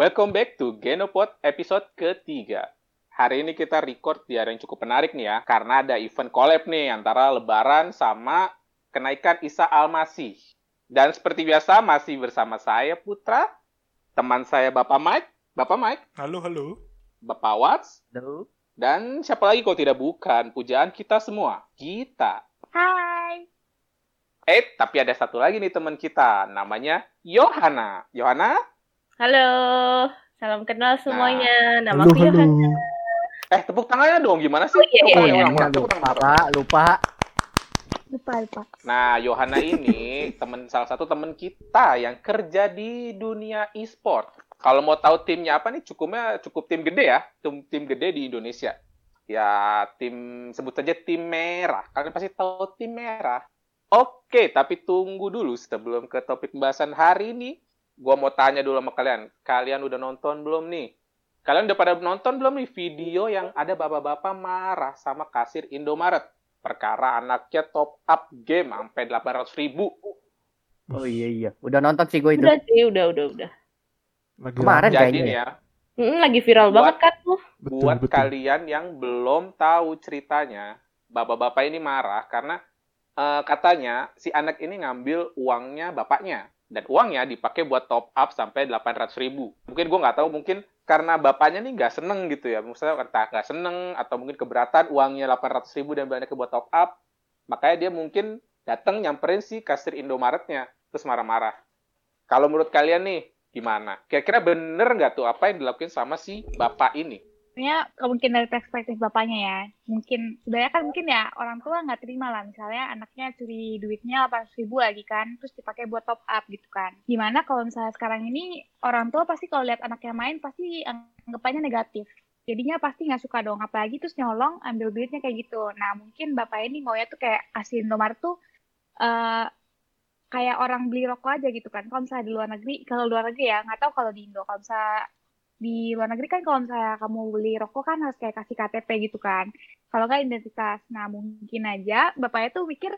Welcome back to Genopod episode ketiga. Hari ini kita record di hari yang cukup menarik nih ya, karena ada event collab nih antara Lebaran sama kenaikan Isa Almasih. Dan seperti biasa masih bersama saya Putra, teman saya Bapak Mike, Bapak Mike, Halo, halo. Bapak Watts, Halo. dan siapa lagi kalau tidak bukan pujaan kita semua, kita. Hai. Eh, tapi ada satu lagi nih teman kita, namanya Yohana. Yohana? Halo. Salam kenal semuanya. Nama Halo, aku halo. Yohana. Eh, tepuk tangannya dong, gimana sih? Oh, iya, iya, Coba iya. orang- Iya, orang- lupa. Pak. Lupa. Lupa, lupa. Nah, Yohana ini temen salah satu temen kita yang kerja di dunia e-sport. Kalau mau tahu timnya apa nih, cukupnya cukup tim gede ya, tim, tim gede di Indonesia. Ya, tim sebut saja tim merah. Kalian pasti tahu tim merah. Oke, tapi tunggu dulu sebelum ke topik pembahasan hari ini. Gua mau tanya dulu sama kalian. Kalian udah nonton belum nih? Kalian udah pada nonton belum nih video yang ada bapak-bapak marah sama kasir Indomaret? Perkara anaknya top up game sampai 800 ribu. Oh iya iya. Udah nonton sih gue itu. Udah sih, udah, udah, udah. Lagi Kemarin. Jadi kayaknya nih ya. Mm, lagi viral Buat- banget kan tuh. Betul, buat betul. kalian yang belum tahu ceritanya, bapak-bapak ini marah karena eh, katanya si anak ini ngambil uangnya bapaknya dan uangnya dipakai buat top up sampai 800 ribu. Mungkin gue nggak tahu, mungkin karena bapaknya nih nggak seneng gitu ya, misalnya entah nggak seneng atau mungkin keberatan uangnya 800 ribu dan banyaknya buat top up, makanya dia mungkin datang nyamperin si kasir Indomaretnya terus marah-marah. Kalau menurut kalian nih gimana? Kira-kira bener nggak tuh apa yang dilakukan sama si bapak ini? Sebenarnya mungkin dari perspektif bapaknya ya. Mungkin sebenarnya kan mungkin ya orang tua nggak terima lah. Misalnya anaknya curi duitnya 800 ribu lagi kan terus dipakai buat top up gitu kan. Gimana kalau misalnya sekarang ini orang tua pasti kalau lihat anaknya main pasti anggapannya negatif. Jadinya pasti nggak suka dong. Apalagi terus nyolong ambil duitnya kayak gitu. Nah mungkin bapak ini maunya tuh kayak kasih Indomaret tuh eh kayak orang beli rokok aja gitu kan. Kalau misalnya di luar negeri kalau luar negeri ya nggak tahu kalau di Indo. Kalau misalnya di luar negeri kan kalau misalnya kamu beli rokok kan harus kayak kasih KTP gitu kan. Kalau nggak identitas. Nah mungkin aja bapaknya tuh mikir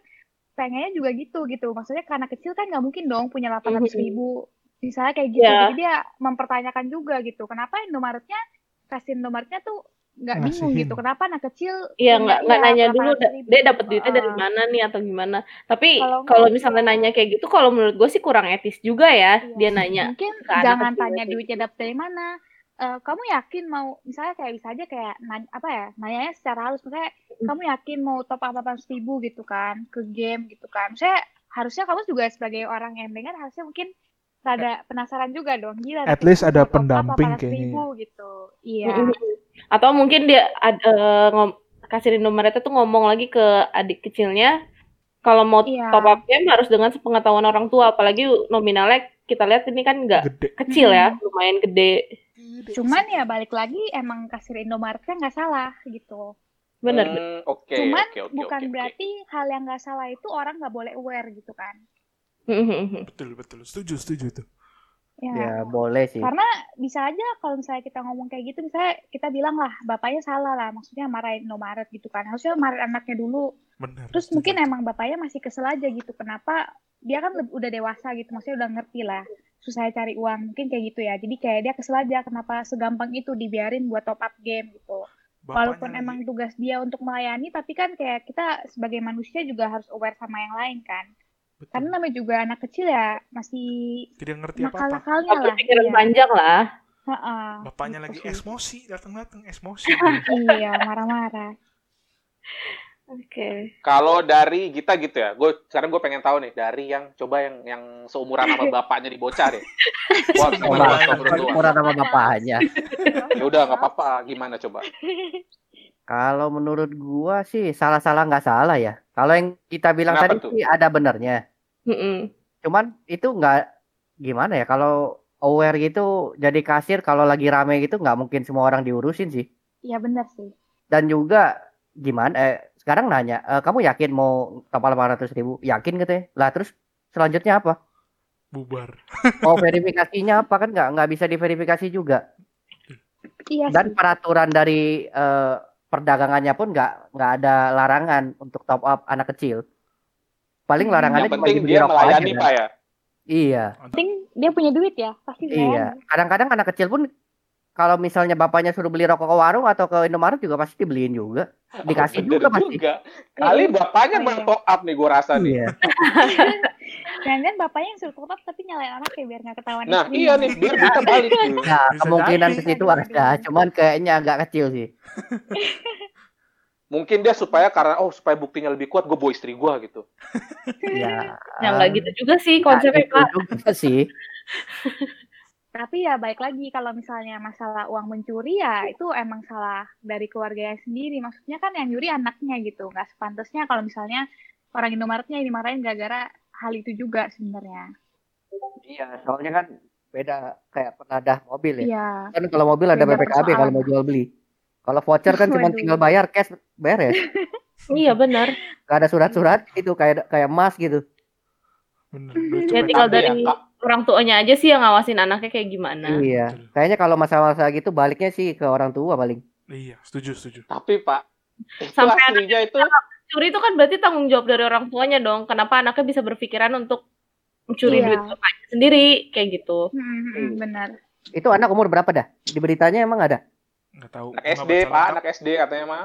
pengennya juga gitu gitu. Maksudnya karena kecil kan nggak mungkin dong punya 800 ribu. Misalnya kayak gitu. Ya. Jadi dia mempertanyakan juga gitu. Kenapa Indomaretnya kasih Indomaretnya tuh nggak bingung gitu. Kenapa anak kecil Iya, nggak nggak iya, nanya dulu 800 da- ribu. dia dapat duitnya dari Heeh. mana nih atau gimana. Tapi Kalau misalnya nanya kayak gitu, kalau menurut gue sih kurang etis juga ya Iya. dia nanya. Mungkin jangan tanya duitnya dapat dari mana. Eh, kamu yakin mau misalnya kayak bisa aja kayak nanya, apa ya nanyanya secara halus. Misalnya kamu yakin mau top up 800 ribu gitu kan ke game gitu kan. Saya harusnya kamu juga sebagai orang yang dengar harusnya mungkin rada penasaran juga dong. Gila At least ada pendamping 800 kayaknya ribu gitu. Iya. Atau mungkin dia ad- eh, ngom- kasir Indomaret itu ngomong lagi ke adik kecilnya kalau mau Iya. top up game harus dengan sepengetahuan orang tua apalagi nominalnya kita lihat ini kan nggak kecil ya Hmm. lumayan gede cuman ya balik lagi emang kasir Indomaretnya nggak salah gitu bener Hmm, Oke, cuman oke, oke, bukan oke, oke. berarti hal yang nggak salah itu orang nggak boleh aware gitu kan. Betul, betul. Setuju, setuju tuh. Ya Ya boleh sih. Karena bisa aja kalau misalnya kita ngomong kayak gitu, misalnya kita bilang lah, bapaknya salah lah, maksudnya marahin Indomaret gitu kan. Harusnya marahin anaknya dulu. Benar. Terus setuju. mungkin emang bapaknya masih kesel aja gitu. Kenapa dia kan udah dewasa gitu, maksudnya udah ngerti lah. Susah cari uang, mungkin kayak gitu ya. Jadi kayak dia kesel aja kenapa segampang itu dibiarin buat top up game gitu. Bapaknya Walaupun lagi- emang tugas dia untuk melayani, tapi kan kayak kita sebagai manusia juga harus aware sama yang lain kan. Betul. Karena namanya juga anak kecil ya, masih tidak ngerti apa-apa. Oh, lah. berpikiran Iya. panjang lah Heeh, Bapaknya lagi sih. emosi, datang-datang emosi. iya marah-marah oke Kalau dari kita gitu ya, gue sekarang gue pengen tahu nih dari yang coba yang yang seumuran sama bapaknya di bocah deh. Wah? Kurang sama bapaknya. Ya udah nggak apa-apa, gimana coba? Kalau menurut gua sih salah-salah nggak salah ya. Kalau yang kita bilang Kenapa tadi tuh? sih ada benernya. Mm-mm. Cuman itu nggak gimana ya kalau aware gitu jadi kasir kalau lagi rame gitu nggak mungkin semua orang diurusin sih. Iya benar sih. Dan juga gimana eh sekarang nanya "Eh, kamu yakin mau top 800 ribu? Yakin gitu ya lah terus selanjutnya apa? Bubar. mau verifikasinya apa? Kan nggak nggak bisa diverifikasi juga. Iya dan sih. peraturan dari eh, perdagangannya pun nggak nggak ada larangan untuk top up anak kecil paling Hmm, larangannya Yang cuma penting dibeli dia rokok aja melayani kan. pak ya. Iya, penting dia punya duit ya pasti iya. Kadang-kadang anak kecil pun kalau misalnya bapaknya suruh beli rokok ke warung atau ke Indomaret juga pasti dibeliin juga. Dikasih Bener juga pasti. juga. Kali bapaknya Oh, bang iya. top up nih gue rasa nih. Iya. jangan bapaknya yang suruh top up tapi nyalain anaknya biar nggak ketahuan Nah istrinya. iya nih biar kita balik. Nah, Bisa kemungkinan ke situ ada, cuman kayaknya agak kecil sih. Mungkin dia supaya karena oh supaya buktinya lebih kuat gue bawa istri gue gitu. Ya. Ya nggak gitu juga sih Nah, konsepnya itu Pak. juga sih. Tapi ya baik lagi kalau misalnya masalah uang mencuri ya itu emang salah dari keluarganya sendiri. Maksudnya kan yang nyuri anaknya gitu. Nggak sepantasnya kalau misalnya orang Indomaretnya ini marahin gara-gara hal itu juga sebenarnya. Iya, soalnya kan beda kayak penadah mobil ya. Iya. Kan kalau mobil ada PPKB kalau mau jual beli. Kalau voucher kan cuma tinggal bayar cash beres. Iya benar. Gak ada surat-surat itu kayak kayak emas gitu. Bener. Ya tinggal dari ya, orang tuanya aja sih yang ngawasin anaknya kayak gimana. Iya. Kayaknya kalau masalah-masalah gitu baliknya sih ke orang tua paling. Iya, setuju, setuju. Tapi Pak, itu Sampai aslinya itu Curi itu kan berarti tanggung jawab dari orang tuanya dong. Kenapa anaknya bisa berpikiran untuk mencuri Iya. duit sendiri kayak gitu. Hmm, hmm, hmm, benar. Itu anak umur berapa dah? Di beritanya emang ada? Nggak tahu. anak SD Pak, anak SD katanya mah.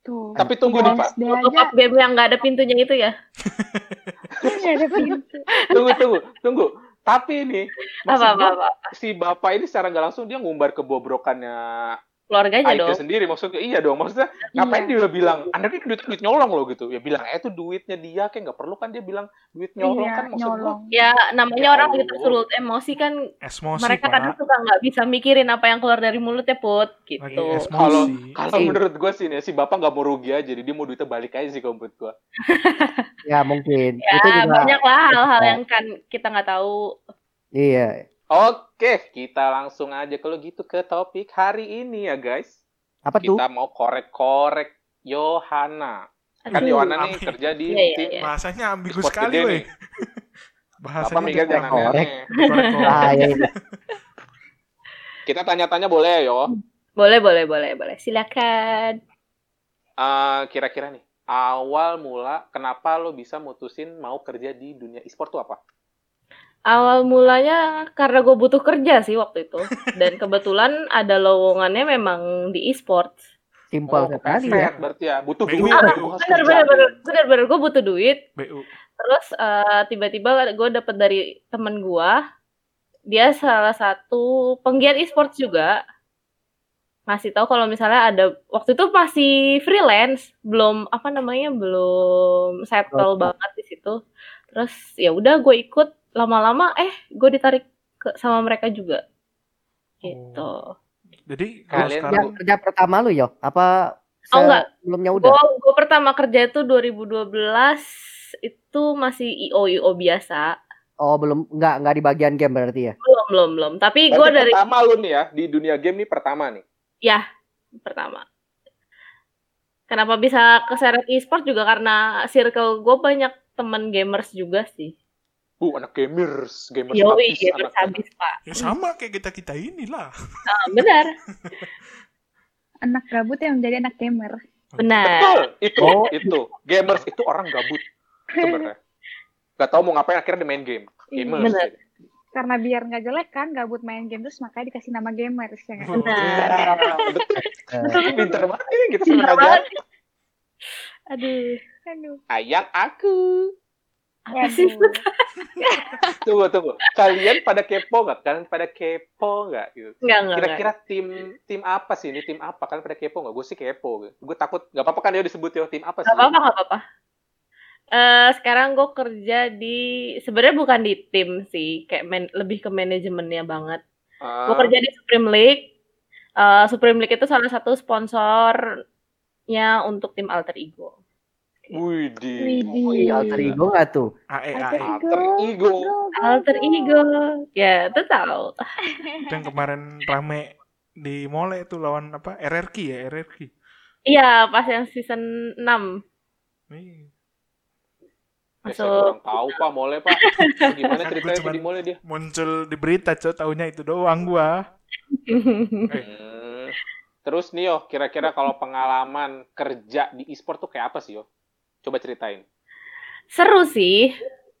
Tuh. Tapi tunggu nih Pak, Top aja up game yang nggak ada pintunya itu ya. nggak ada pintu. tunggu tunggu tunggu. Tapi ini Apa apa apa. si bapak ini secara nggak langsung dia ngumbar kebobrokannya Keluarganya Aika dong. sendiri maksudnya iya dong maksudnya ngapain dia bilang anaknya duit duit nyolong loh gitu ya bilang eh itu duitnya dia kayak nggak perlu kan dia bilang duit nyolong Iya, kan maksud gua nyolong. Ya namanya Ya orang lagi tersulut emosi kan Esmosi, mereka Pak. kadang suka nggak bisa mikirin apa yang keluar dari mulutnya put gitu. esmosi. kalau kalau Iya. menurut gue sih nih si bapak nggak mau rugi aja jadi dia mau duitnya balik aja sih kalau menurut gue Ya mungkin. Ya itu juga. banyak lah hal-hal Iya. yang kan kita nggak tahu. Iya. Oke kita langsung aja kalau gitu ke topik hari ini ya guys Apa tuh? kita mau korek-korek Yohana kan. Yohana nih kerja di Iya, iya, tim iya. Bahasanya ambigu Sport sekali, weh. nih. Bahasanya gitu. jangan korek. Korek-korek. Ah, ya, itu. kita tanya-tanya boleh ya yo Boleh boleh boleh boleh. Silakan. Eh, kira-kira nih awal mula kenapa lo bisa mutusin mau kerja di dunia e-sport tuh apa? Awal mulanya karena gue butuh kerja sih waktu itu. Dan kebetulan ada lowongannya memang di e-sports. Simpel sekali ya. berarti ya butuh BU, duit BU. gua harus Bener bener bener bener bener gue butuh duit. BU. Terus eh, tiba-tiba gue dapet dari temen gue, dia salah satu penggiat e-sports juga. Ngasih tahu kalau misalnya ada waktu itu masih freelance, belum apa namanya belum settle banget di situ. Terus ya udah gue ikut lama-lama eh gue ditarik ke sama mereka juga. Gitu. Jadi Kalian sekarang kerja pertama lu yo? Apa Oh, enggak. sebelumnya udah? Gue gue pertama kerja itu 2012 itu masih IO IO biasa. Oh belum nggak nggak di bagian game berarti ya? Belum belum belum. Tapi gue dari pertama lu nih ya di dunia game nih pertama nih. pertama. Kenapa bisa keseret e-sport juga karena circle gue banyak temen gamers juga sih. Bu, anak gamers, gamers Yoi, habis gamers anak. habis pak. ya sama kayak kita-kita inilah. Ah, benar, Anak gabut yang menjadi anak gamer. benar. Betul, itu, Oh. itu. Gamers itu orang gabut sebenarnya. Gak tau mau ngapain akhirnya dia main game. Gamers. Bener. gitu. Karena biar nggak jelek kan gabut main game terus makanya dikasih nama gamers ya nggak? Benar. Eh, Pinter banget ini kita Pinter sengaja. banget. Aduh, Aduh. Ayang aku. Apa sih? Tunggu, tunggu. Kalian pada kepo nggak? Kalian pada kepo nggak? Gitu. Kira-kira tim tim apa sih ini? Tim apa? Kalian pada kepo nggak? Gue sih kepo. Gue takut nggak apa-apa kan dia disebut ya tim apa sih? Gak apa-apa, gak apa-apa. Eh, sekarang gue kerja di sebenarnya bukan di tim sih, kayak man- lebih ke manajemennya banget. Ah, Gue kerja di Supreme League. Eh, Supreme League itu salah satu sponsornya untuk tim Alter Ego. Widih. Widih. Wih, alter ego nggak tuh? AE Alter AE. Alter ego. Alter Ego, ya itu tahu. Itu yang kemarin rame di Mole tuh lawan apa? RRQ ya, RRQ. Iya, pas yang season 6 Nih, Ya, masuk. kurang tahu pak, boleh pak. Gimana ceritanya di mall dia? muncul di berita, cok, taunya itu doang gua. Hmm. Terus nih yo, kira-kira kalau pengalaman kerja di e-sport tuh kayak apa sih yo? Coba ceritain. Seru sih.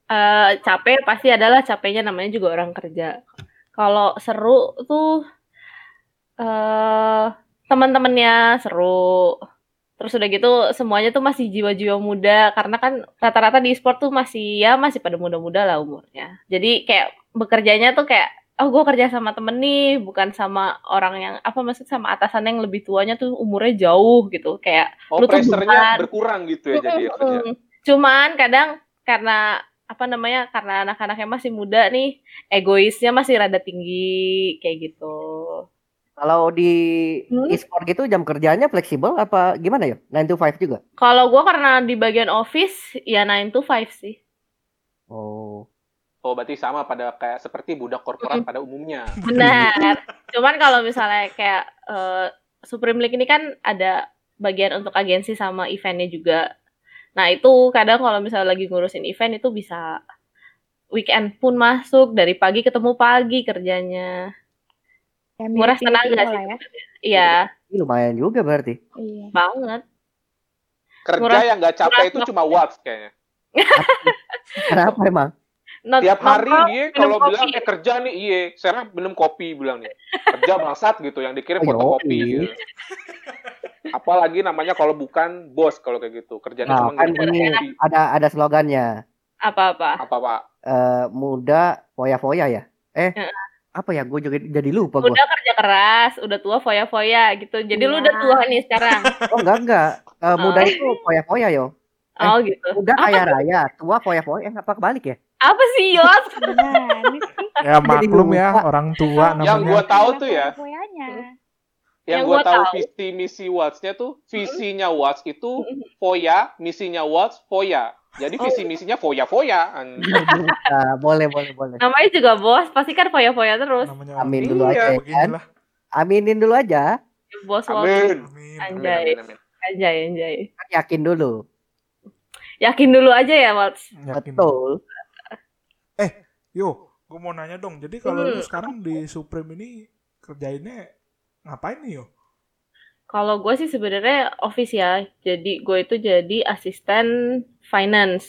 eh, capek pasti adalah capeknya namanya juga orang kerja. Kalau seru tuh eh teman-temannya seru. Terus udah gitu semuanya tuh masih jiwa-jiwa muda karena kan rata-rata di sport tuh masih ya masih pada muda-muda lah umurnya. Jadi kayak bekerjanya tuh kayak oh gue kerja sama temen nih bukan sama orang yang apa maksud sama atasan yang lebih tuanya tuh umurnya jauh gitu kayak Oh, Lu tuh beban. berkurang gitu ya jadi. Mm-mm. Cuman kadang karena apa namanya karena anak-anaknya masih muda nih egoisnya masih rada tinggi kayak gitu. Kalau di Hmm? e-sport gitu jam kerjanya fleksibel apa gimana ya? 9 to 5 juga? Kalau gua karena di bagian office ya 9 to 5 sih. Oh. Oh, berarti sama pada kayak seperti budak korporat pada umumnya. Benar. Cuman kalau misalnya kayak eh, Supreme League ini kan ada bagian untuk agensi sama eventnya juga. Nah itu kadang kalau misalnya lagi ngurusin event itu bisa weekend pun masuk dari pagi ketemu pagi kerjanya. Ya, mirip-mirip tenaga sih. ya. Iya lumayan juga berarti. Iya. banget. Kerja Nguras- yang nggak capek itu cuma watts kayaknya. Kenapa emang? Not- Tiap hari nongkrong, dia kalau kopi. bilang eh kerja nih, iye, sekarang minum kopi bilang nih. Kerja bangsat gitu yang dikirim Oh, fotokopi yoi. gitu. Apalagi namanya kalau bukan bos kalau kayak gitu. Kerjanya Nah, cuma kan ngirim ini fotokopi. ada ada slogannya. apa-apa. Apa, Pak? Eh muda foya-foya ya? Eh, apa ya? Gue juga jadi lupa gue. Udah kerja keras, udah tua foya-foya gitu. Jadi lu Iya. udah tua nih sekarang. Oh enggak enggak. Eh, muda itu foya-foya yo. Oh gitu. Muda Apa, kaya raya, tua foya-foya. Eh, apa kebalik ya? Apa sih Yos? Ya maklum ya orang tua Yang gua namanya. tahu tuh ya. Yang Yang gue gua tahu tahu. visi misi Watts-nya tuh visinya Watts itu foya, misinya Watts foya. Jadi Oh. visi misinya foya-foya. An- Nah, boleh boleh boleh. Namanya juga bos, pasti kan foya-foya terus. Namanya Amin Iya, dulu aja ya kan. Aminin dulu aja. Bos. Amin. Amin. Anjay. Amin, amin, amin. Anjay, anjay. Kan yakin dulu. Yakin dulu aja ya, Walt. Yakin. Betul. Yo, gue mau nanya dong. Jadi kalau lu Hmm. sekarang di Supreme ini kerjainnya ngapain nih yo? Kalau gue sih sebenarnya office ya. Jadi gue itu jadi asisten finance.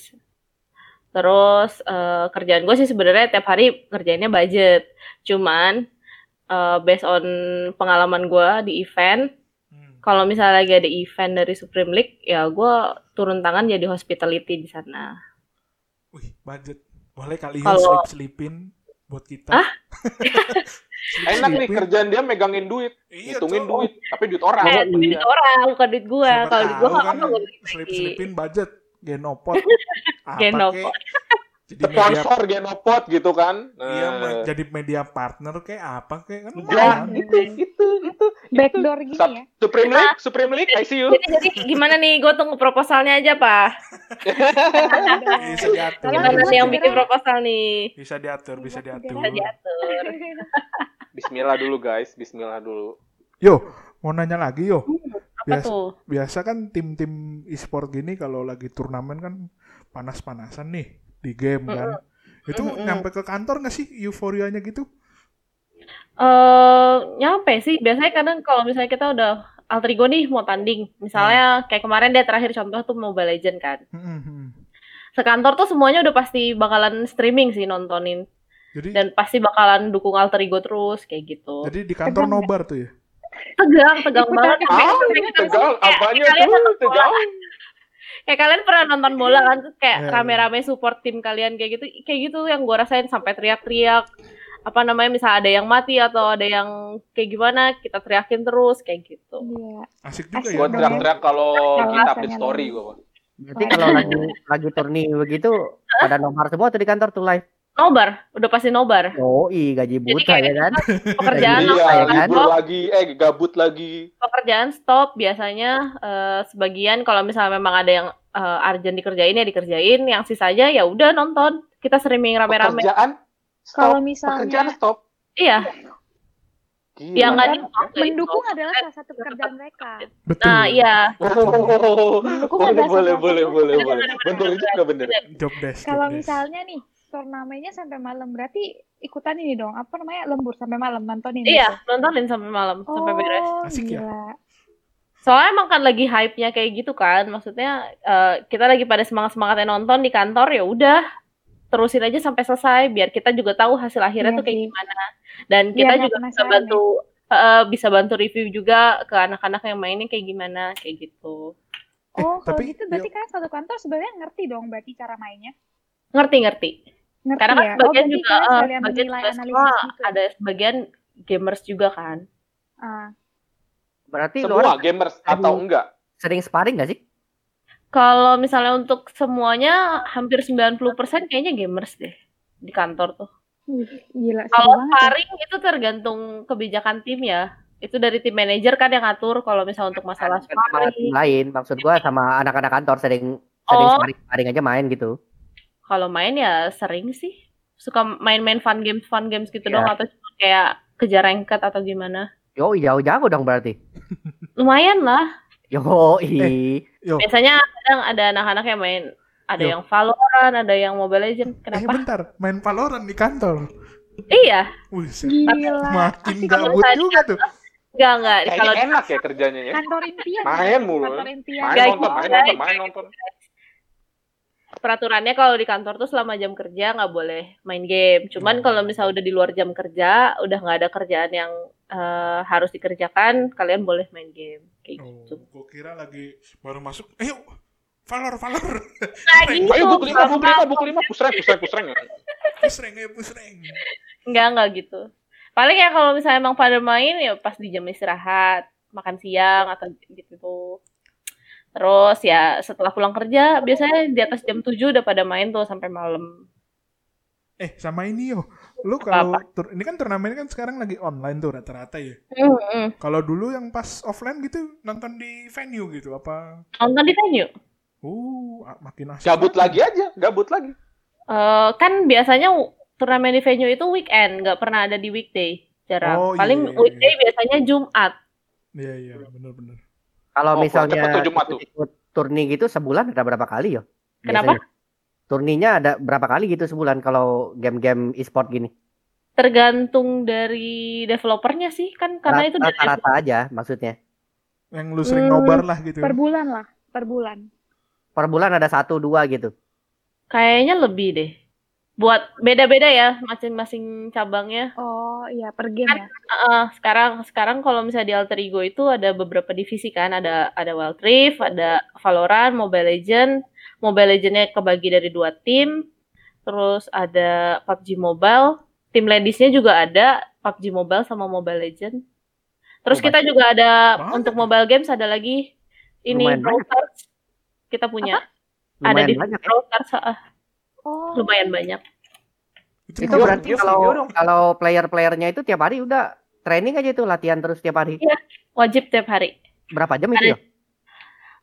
Terus eh, kerjaan gue sih sebenarnya tiap hari kerjainnya budget. Cuman eh, based on pengalaman gue di event, Hmm. kalau misalnya lagi ada event dari Supreme League, ya gue turun tangan jadi hospitality di sana. Wih, budget. Boleh kali yo Kalau- slip-slipin buat kita. Hah? Enak nih kerjaan dia megangin duit, Iya, hitungin Cok. duit, tapi duit orang. Eh, tapi iya. duit orang, bukan duit. Siapa Kalau duit nggak kan beli. slip-slipin budget genopot. Apa Genopot. Jadi media Sponsor Genopot gitu kan. Iya, Nah, jadi media partner kayak apa kayak kan Enggak, lumayan. itu, itu, itu. Backdoor gini Sub- ya. Supreme League, Supreme League, I see you. Jadi, jadi gimana nih? Gue tunggu proposalnya aja, Pak. Bisa diatur. Kalau Gimana nih yang bikin proposal nih? Bisa diatur, bisa diatur. Bisa diatur. Bismillah dulu guys, Bismillah dulu. Yo, mau nanya lagi yo. Apa Biasa, tuh? biasa kan tim-tim e-sport gini kalau lagi turnamen kan panas-panasan nih di game kan. Itu Mm-mm. nyampe ke kantor nggak sih euforianya gitu? Eh, nyampe sih. Biasanya kadang kalau misalnya kita udah alter ego nih mau tanding. Misalnya kayak kemarin deh terakhir contoh tuh Mobile Legend kan. Hmm, hmm. Sekantor tuh semuanya udah pasti bakalan streaming sih nontonin. Jadi Dan pasti bakalan dukung alter ego terus kayak gitu. jadi di kantor Tegang nobar tuh ya. Tegang, tegang banget. Ah, kayak- apanya tuh tegal? Kayak kalian pernah nonton bola kan terus kayak Iya, iya. rame-rame support tim kalian kayak gitu kayak gitu yang gue rasain sampai teriak-teriak apa namanya misal ada yang mati atau ada yang kayak gimana kita teriakin terus kayak gitu Iya. Asik juga Asik ya. Gue teriak-teriak kalau Kalau kita update story gue. Berarti kalau lagi lagi turni begitu pada nomor semua tuh di kantor tuh live. nobar udah pasti nobar Oh, i gaji buta ya kan? pekerjaan Iya, Iya, ya kan? libur lagi, eh gabut lagi. pekerjaan stop biasanya eh, sebagian kalau misalnya memang ada yang eh, urgent dikerjain ya dikerjain yang sisanya ya udah nonton kita streaming rame-rame Pekerjaan Kalau misalnya pekerjaan stop. iya Gila. yang nggak mendukung itu. adalah salah satu pekerjaan mereka. Betul. nah iya Oh, Mendukung boleh, adalah boleh, boleh, boleh, boleh. Bener juga, bener. Job desk. Kalau misalnya nih turnamennya sampai malam berarti ikutan ini dong apa namanya lembur sampai malam nontonin iya gitu. nontonin sampai malam sampai beres Oh, Asik ya? Soalnya emang kan lagi hype-nya kayak gitu kan. Maksudnya eh, kita lagi pada semangat-semangatnya nonton di kantor ya udah. terusin aja sampai selesai biar kita juga tahu hasil akhirnya Iya tuh kayak sih. gimana. Dan Biar kita juga bisa ya. bantu eh, bisa bantu review juga ke anak-anak yang mainnya kayak gimana kayak gitu. Eh, Oh, kalau tapi gitu berarti kan satu kantor sebenarnya ngerti dong berarti cara mainnya. Ngerti-ngerti. Ngerti Karena kan ya? sebagian juga kalian eh, sekalian sebagian menilai juga analisis semua gitu. ada sebagian gamers juga kan. Ah, Berarti Semua orang gamers atau enggak? sering sparring gak sih? Kalau misalnya untuk semuanya hampir 90% kayaknya gamers deh di kantor tuh. gila Kalau ya. sparring itu tergantung kebijakan tim ya. Itu dari tim manajer kan yang ngatur kalau misalnya untuk masalah tim sparring. lain, maksud gua sama anak-anak kantor sering sering Oh. sparring, sparring aja main gitu. Kalau main ya sering sih. Suka main-main fun games fun games gitu Iya. dong atau cuma kayak kejar ranket atau gimana. Yo, jauh-jauh dong berarti. Lumayan lah. Yo, Eh, Yo, Biasanya kadang ada anak-anak yang main ada Yo. yang Valorant, ada yang Mobile Legends. eh Kenapa? bentar, main Valorant di kantor. Iya. Wih, Gila. makin gabut juga tuh. Enggak, enggak. Kayaknya Kalau enak ya kerjanya ya. Kantor impian. Main ya? mulu. Kantor impian. Main nonton, main nonton, main nonton. peraturannya kalau di kantor tuh selama jam kerja nggak boleh main game. Cuman Hmm. kalau misalnya udah di luar jam kerja, udah nggak ada kerjaan yang eh, harus dikerjakan, kalian boleh main game kayak Oh, gitu. gua kira lagi baru masuk. Ayo, Valor, Valor. Nah, gitu. Ayo buk lima, buk lima, buk lima, pusreng, pusreng, pusreng. Pusreng, ayo pusreng. Enggak, enggak gitu. Paling ya kalau misalnya emang pada main ya pas di jam istirahat, makan siang atau gitu tuh. Terus ya setelah pulang kerja biasanya di atas jam 7 udah pada main tuh sampai malam. Eh, sama ini yo. Lu kalau tur- ini kan turnamen kan sekarang lagi online tuh rata-rata ya. Mm-mm. Kalau dulu yang pas offline gitu nonton di venue gitu apa? Nonton di venue. Uh, ah, makin asik. Gabut banget. lagi aja, gabut lagi. Eh, kan biasanya turnamen di venue itu weekend, nggak pernah ada di weekday. Jarang. Oh, iya, Paling iya, iya. weekday biasanya Jumat. Iya, iya, bener-bener. Kalau Oh, misalnya cepet tuh Jumat tuh. ikut turni gitu sebulan ada berapa kali yo? Kenapa? Biasanya. Turninya ada berapa kali gitu sebulan kalau game-game e-sport gini? Tergantung dari developernya sih kan karena itu dari Rata-rata aja maksudnya. Yang lu sering Hmm, nobar lah gitu. Per bulan lah, per bulan. Per bulan ada satu dua gitu. kayaknya lebih deh. Buat beda-beda ya masing-masing cabangnya. Oh iya, per game ya. Heeh, sekarang sekarang kalau misalnya di Alter Ego itu ada beberapa divisi kan, ada ada Wild Rift, ada Valorant, Mobile Legend. Mobile Legend-nya kebagi dari dua tim. Terus ada PUBG Mobile. Tim ladies-nya juga ada PUBG Mobile sama Mobile Legend. Terus Oh, kita juga ada Banyak untuk mobile games ada lagi ini Lumayan banyak. Kita punya ada di banyak ya. Ah, Oh, lumayan banyak. Itu, Itu berarti kalau iya dong. kalau player-playernya itu tiap hari udah training aja itu latihan terus tiap hari. Wajib tiap hari. Berapa jam itu ya?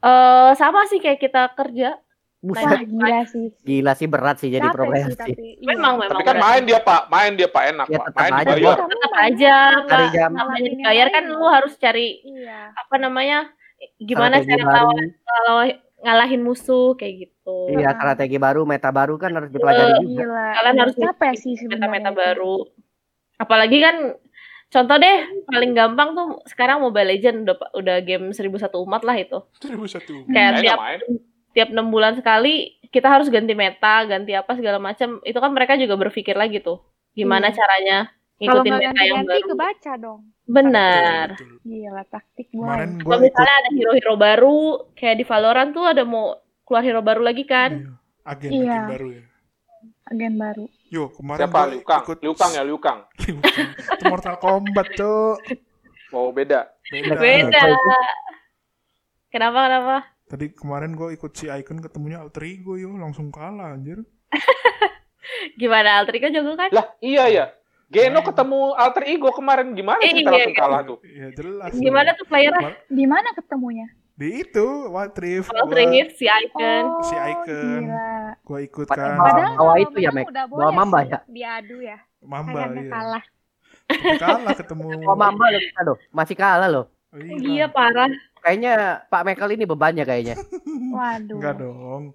Eh sama sih kayak kita kerja. Buset, wah gila sih. gila sih berat sih jadi Capek pro player sih, sih. tapi. iya. Memang memang. Tapi kan main dia pak, main dia pak enak Ya, pak, main aja. dibayar. Tetap aja Cari jam. dibayar kan lu harus cari Iya. apa namanya gimana cara ngelawan ngelawan- ngalahin musuh kayak gitu Iya, strategi baru, meta baru kan harus dipelajari Eh, juga. Gila. Kalian iya, harus capek sih meta-meta sebenarnya. baru apalagi kan contoh deh paling gampang tuh sekarang Mobile Legend udah udah game 1001 umat lah itu 1001. kayak Kayaknya tiap main. Tiap enam bulan sekali kita harus ganti meta ganti apa segala macam itu kan mereka juga berpikir lagi tuh gimana Iya. caranya Kalau ngikutin nggak meta yang baru kebaca dong. benar. Gila taktik gua Kalau ikut misalnya ada hero-hero baru, kayak di Valorant tuh ada mau keluar hero baru lagi kan? iya, agen Iya. agen baru ya. Agen baru. Yo, kemarin Siapa? Liu Kang. ikut Liu Kang ya, Liu Kang. Liu Kang. Itu Mortal Kombat, Cuk. Oh beda. Beda. Beda. Kenapa kenapa? Tadi kemarin gue ikut si Icon ketemunya Alter Ego yo, langsung kalah anjir. Gimana Altrika jago kan? Lah iya ya. Geno Main. ketemu alter ego kemarin gimana Eh, kita iya, langsung iya. kalah tuh? Ya jelas. Gimana tuh? Kemar- Di mana ketemunya? Di itu, Wild Rift. Kalau gua- Tringgit si Icon. Oh, Si Icon. Gila. Gua ikut kan. Bawa- Padahal kalau itu ya, Mek. udah Bawa Mamba ya? Diadu ya. Mamba Kayaknya iya. kalah. Tapi kalah ketemu. Oh, Mamba loh kita loh. Masih kalah loh. Iya. Iya parah. Kayaknya Pak Mekel ini bebannya kayaknya. Waduh. Enggak dong.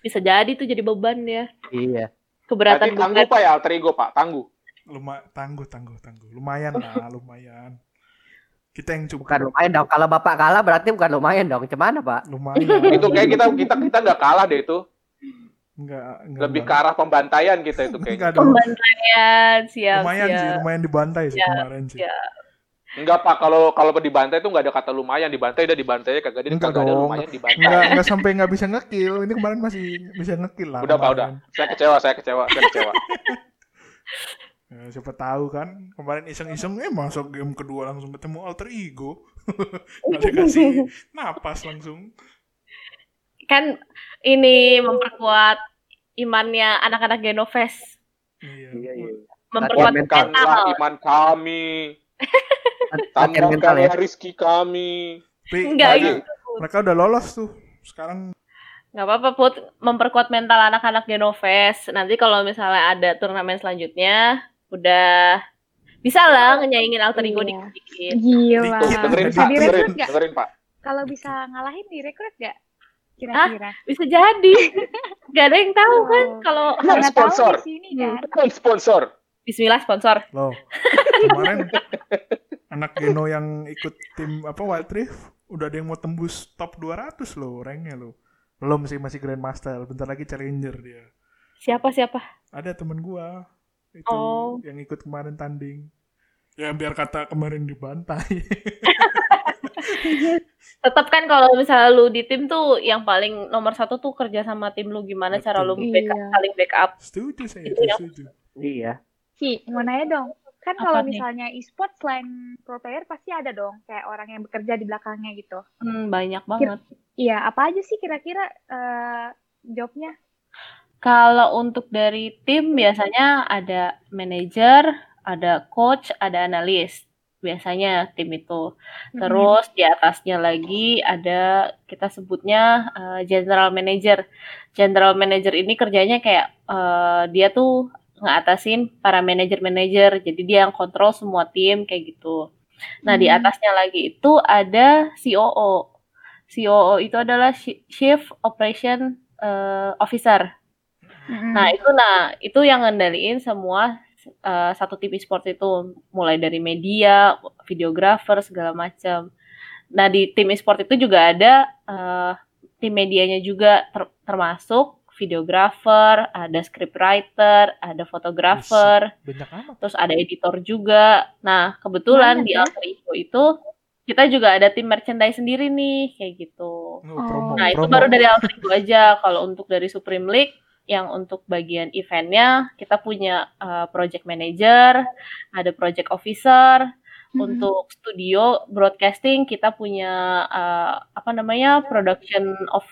Bisa jadi tuh jadi beban ya. iya. Keberatan Berarti tangguh pak ya alter ego pak, tangguh. Luma tangguh tangguh tangguh. Lumayan lah, lumayan. Kita yang cukup Bukan lumayan dong. Kalau Bapak kalah berarti bukan lumayan dong. Cuman Pak? lumayan. Itu kayak kita kita kita nggak kalah deh itu. Enggak, enggak. Lebih ke enggak. arah pembantaian kita itu kayaknya. Pembantaian siap Lumayan sih, siap. lumayan dibantai sih Ya, kemarin sih. Enggak Pak, kalau kalau dibantai itu nggak ada kata lumayan, dibantai udah dibantai kagak ada Enggak kagak ada lumayan dibantai. Enggak, enggak sampai enggak bisa ngekill. Ini kemarin masih bisa ngekill lah. Udah Pak, udah. Saya kecewa, saya kecewa, saya kecewa. Ya, siapa tahu kan kemarin iseng-iseng eh masuk game kedua langsung ketemu alter ego. Nggak dikasih napas langsung. Kan ini memperkuat imannya anak-anak Genovest, Iya. Iya, iya. memperkuat mental. iman kami, Latihan mental ya. tambahkanlah rizki kami. Tapi Enggak Lagi. gitu. mereka udah lolos tuh. Sekarang Nggak apa-apa Put, memperkuat mental anak-anak Genovest. Nanti kalau misalnya ada turnamen selanjutnya, udah bisa lah ngenyaingin alter ego Iya. dikit-dikit. Gila. Dikit. Dengerin Pak, dengerin, Pak. Kalau bisa ngalahin direkrut nggak? Kira-kira. Bisa jadi. Gak ada yang tahu kan kalau tahu sponsor. di sini. Kan sponsor. Bismillah sponsor. loh. Kemarin anak Geno yang ikut tim apa Wild Rift udah ada yang mau tembus top 200 loh ranknya loh. Belum sih masih Grandmaster, bentar lagi Challenger dia. Siapa siapa? Ada temen gua itu Oh. yang ikut kemarin tanding. Ya biar kata kemarin dibantai. Tetap kan kalau misalnya lu di tim tuh yang paling nomor satu tuh kerja sama tim lu gimana cara lu Betul. backup, Iya. saling backup. setuju saya Itu yang- setuju. Iya. Ki, mau nanya dong. Kan kalau misalnya e-sport selain pro player pasti ada dong kayak orang yang bekerja di belakangnya gitu. Hmm, banyak banget. Iya, apa aja sih kira-kira eh, jobnya? Kalau untuk dari tim biasanya ada manajer, ada coach, ada analis. Biasanya tim itu. Terus di atasnya lagi ada kita sebutnya uh, general manager. General manager ini kerjanya kayak uh, dia tuh ngatasin para manajer-manajer. Jadi dia yang kontrol semua tim kayak gitu. Nah, di Hmm. atasnya lagi itu ada COO. COO itu adalah Chi- Chief Operation uh, Officer. Mm-mm. Nah, itu nah, itu yang ngendaliin semua eh, satu tim e-sport itu mulai dari media, videografer segala macam. Nah, di tim e-sport itu juga ada eh, tim medianya juga ter- termasuk videografer, ada scriptwriter, ada fotografer, Banyak amat. terus ada editor juga. Nah, kebetulan Banyak di ya. Alter Ego itu kita juga ada tim merchandise sendiri nih, kayak gitu. Oh, promo, Nah, itu promo. baru dari Alter Ego aja. Kalau untuk dari Supreme League, yang untuk bagian eventnya, kita punya uh, project manager, ada project officer. Mm-mm. Untuk studio broadcasting, kita punya uh, apa namanya production of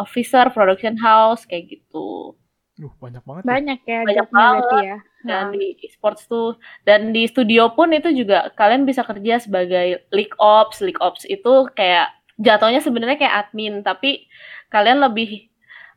officer, production house, kayak gitu. Duh, banyak banget. ya. banyak ya Banyak berarti ya. Dan di esports tuh, dan di studio pun itu juga kalian bisa kerja sebagai league ops. League ops itu kayak jatuhnya sebenarnya kayak admin, tapi kalian lebih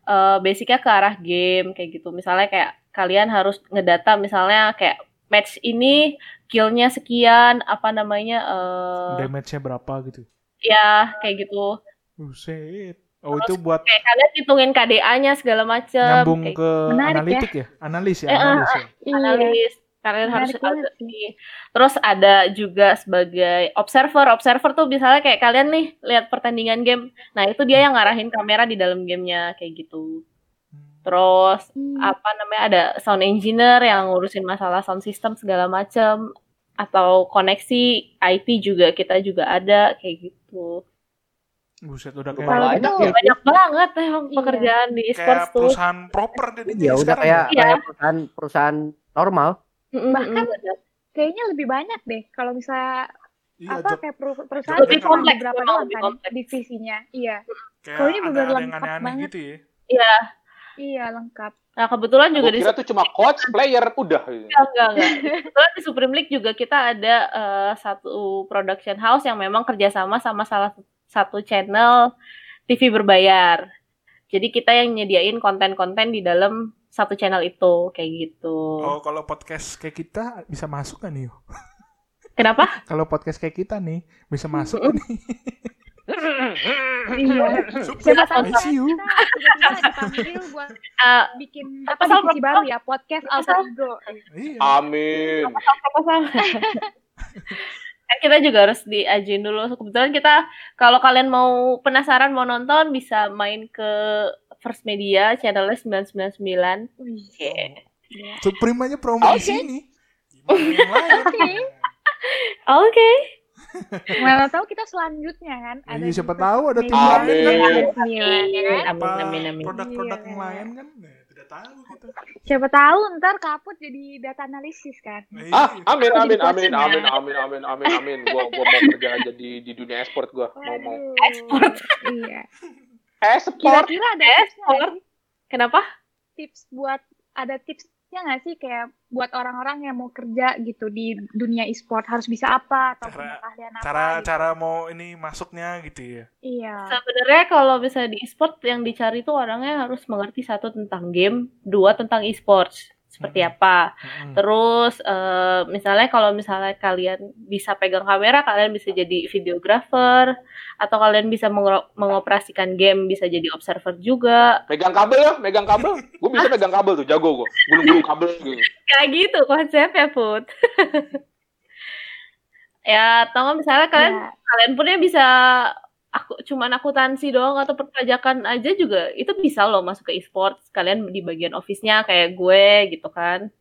eh, basicnya ke arah game kayak gitu. Misalnya kayak kalian harus ngedata misalnya kayak match ini killnya sekian, apa namanya eh Damage-nya berapa gitu. ya kayak gitu. Buset. Oh, itu buat Kayak kalian hitungin KDA-nya segala macam. nyambung kayak ke Menarik ya. analitik ya? Analis ya, Eh, eh, analis ya. Iya. analis kalian harus Menarik banget agak ini. Terus ada juga sebagai observer. Observer tuh misalnya kayak kalian nih lihat pertandingan game. Nah, itu dia yang ngarahin kamera di dalam gamenya kayak gitu. Terus Hmm. apa namanya ada sound engineer yang ngurusin masalah sound system segala macam atau koneksi IT juga kita juga ada kayak gitu. Buset udah kayak Kalau banyak gitu, ya. Banyak banget emang Iya. pekerjaan di kayak esports tuh. perusahaan proper jadi Iya, udah kayak ya. Iya. kayak perusahaan perusahaan normal. Mm-mm, Bahkan mm-mm. kayaknya lebih banyak deh kalau misalnya Iya, apa job kayak peru- perusahaan lebih kompleks, beberapa memang doang kan kompleks. divisinya. Iya. Kalau ini yang lengkap banget. gitu ya. Iya. Iya, lengkap. Nah, kebetulan juga di kira tuh cuma coach, player, udah. Enggak, enggak, enggak. Kebetulan di Supreme League juga kita ada eh, satu production house yang memang kerjasama sama salah satu channel TV berbayar. Jadi kita yang nyediain konten-konten di dalam satu channel itu, kayak gitu. Oh, kalau podcast kayak kita bisa masuk kan nih? Yo? Kenapa? Kalau podcast kayak kita nih bisa masuk kan nih? Iya. Super, Siapa tahu kita buat Eh, bikin Apa salah divisi proposal? baru ya, podcast alter ego. Iya. Amin. proposal. kan kita juga harus diajuin dulu. Kebetulan kita kalau kalian mau penasaran mau nonton bisa main ke First Media, channelnya 999. Wih, Yeah. aja promo di Oke. sini. Lain? Oke. Oke. Mana tahu kita selanjutnya kan Iya, di siapa tahu ada sembilan sembilan, ya kan? Apa Amin, amin, amin. produk-produk Iya. yang lain kan? Tahu kita. Siapa tahu ntar kaput jadi data analisis kan. Nah, Ah, iya. amin, amin, amin, ya. amin, amin, amin, amin, amin. Gua, gua mau kerja aja di di dunia esport gua. Mau mau. Export. Iya. Esport. Kira-kira ada sih? Kenapa? tips buat ada tipsnya nggak sih kayak buat orang-orang yang mau kerja gitu di dunia e-sport harus bisa apa atau Cara- punya keahlian apa cara gitu. cara mau ini masuknya gitu ya. Iya. Sebenarnya kalau bisa di e-sport yang dicari tuh orangnya harus mengerti satu tentang game, dua tentang e-sports seperti Mm-mm. apa. Mm-mm. Terus eh, misalnya kalau misalnya kalian bisa pegang kamera, kalian bisa jadi videographer atau kalian bisa mengoperasikan game, bisa jadi observer juga. Megang kabel ya, megang kabel. Gua bisa megang kabel tuh, jago gua. Gulung-gulung kabel gitu. Kayak gitu konsepnya, Put. ya, atau misalnya kalian Ya, kalian pun ya bisa aku cuman akuntansi doang atau perpajakan aja juga itu bisa loh masuk ke e-sport kalian di bagian office-nya kayak gue gitu kan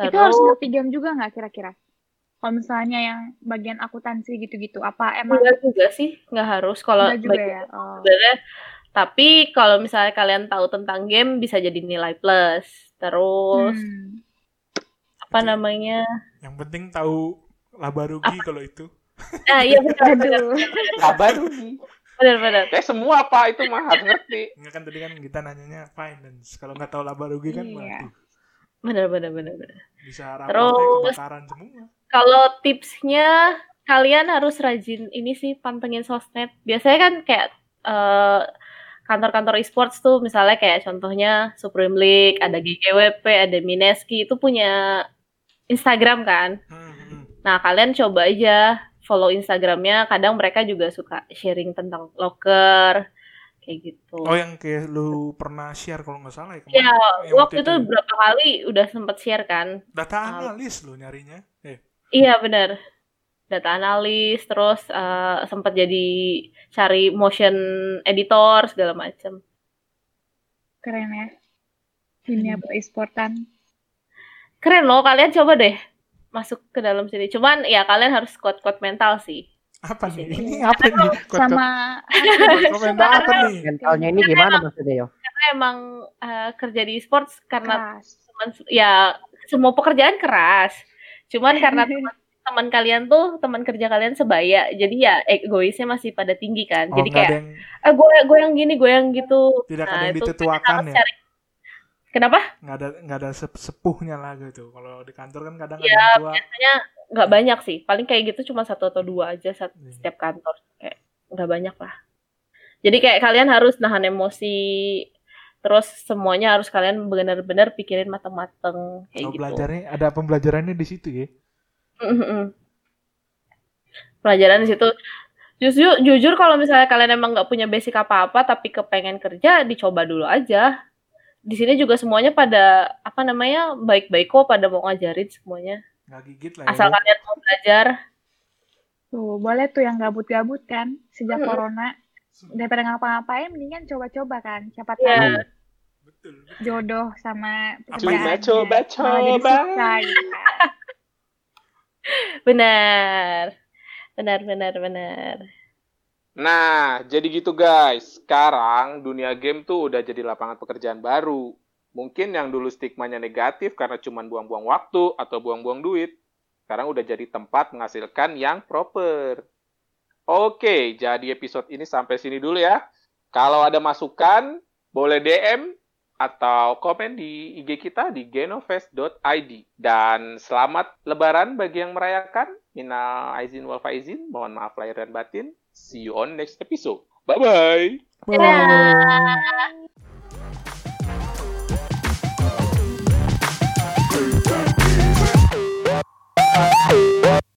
itu harus ngerti game juga nggak kira-kira? Kalau misalnya yang bagian akuntansi gitu-gitu, apa emang enggak juga sih nggak harus kalau juga bagian ya? Oh. sebenarnya tapi kalau misalnya kalian tahu tentang game bisa jadi nilai plus terus Hmm. apa namanya Yang penting tahu laba rugi kalau itu. Ah iya benar. Kabar rugi. benar benar Kayak semua apa itu mah harus ngerti. Enggak kan tadi kan kita nanyanya finance. Kalau nggak tahu laba rugi kan Iya. benar benar benar benar bisa Terus- semua. Kalau tipsnya kalian harus rajin ini sih pantengin sosmed. Biasanya kan kayak eh, kantor-kantor e-sports tuh misalnya kayak contohnya Supreme League, ada GGWP, ada Mineski itu punya Instagram kan. Hmm, hmm. Nah, kalian coba aja follow Instagramnya. Kadang mereka juga suka sharing tentang locker kayak gitu. Oh yang kayak lu pernah share kalau nggak salah ya kemarin. Ya, Yang waktu itu berapa kali udah sempet share kan. data analis lu nyarinya. Eh, Iya benar. Data analis, terus eh, sempat jadi cari motion editor segala macam. Keren ya. Dunia Hmm. per-e-sportan. Keren loh, kalian coba deh masuk ke dalam sini. Cuman ya kalian harus kuat-kuat mental sih. apa nih? sini. Ini apa nih? Kok- Sama kok- komentar apa nih? Mentalnya ini gimana maksudnya yo? Karena emang eh, kerja di e-sports karena teman ya semua pekerjaan keras. Cuman karena teman teman kalian tuh teman kerja kalian sebaya, jadi ya egoisnya masih pada tinggi kan. Oh, jadi kayak ada yang eh gue gue yang gini, gue yang gitu. tidak ada Nah, yang itu ditetuakan ya. cari- Kenapa? Nggak ada nggak ada sep- sepuhnya lah gitu. Kalau di kantor kan kadang Ya, tua. biasanya nggak banyak sih paling kayak gitu cuma satu atau dua aja sat- Iya. setiap kantor kayak nggak banyak lah jadi kayak kalian harus nahan emosi terus semuanya harus kalian benar-benar pikirin mateng-mateng kayak Oh, gitu belajarnya ada pembelajarannya di situ ya. Pelajaran di situ justru jujur kalau misalnya kalian emang nggak punya basic apa-apa tapi kepengen kerja dicoba dulu aja di sini juga semuanya pada apa namanya baik-baik kok pada mau ngajarin semuanya Nggak gigit lah ya. asal kalian mau belajar Tuh, boleh tuh yang gabut-gabut kan sejak Mm-mm. corona. Daripada ngapa-ngapain mendingan coba-coba kan. Siapa Iya. tahu Betul. jodoh sama Coba, pekerjaannya coba, gitu kan. Benar. Benar, benar, benar. Nah, jadi gitu guys. Sekarang dunia game tuh udah jadi lapangan pekerjaan baru. Mungkin yang dulu stigmanya negatif karena cuma buang-buang waktu atau buang-buang duit. Sekarang udah jadi tempat menghasilkan yang proper. Oke, jadi episode ini sampai sini dulu ya. Kalau ada masukan, boleh DM atau komen di IG kita di genofest.id. Dan selamat lebaran bagi yang merayakan. Minal aizin wal faizin. Mohon maaf lahir dan batin. See you on next episode. Bye-bye. Bye. -bye. Bye. Bye.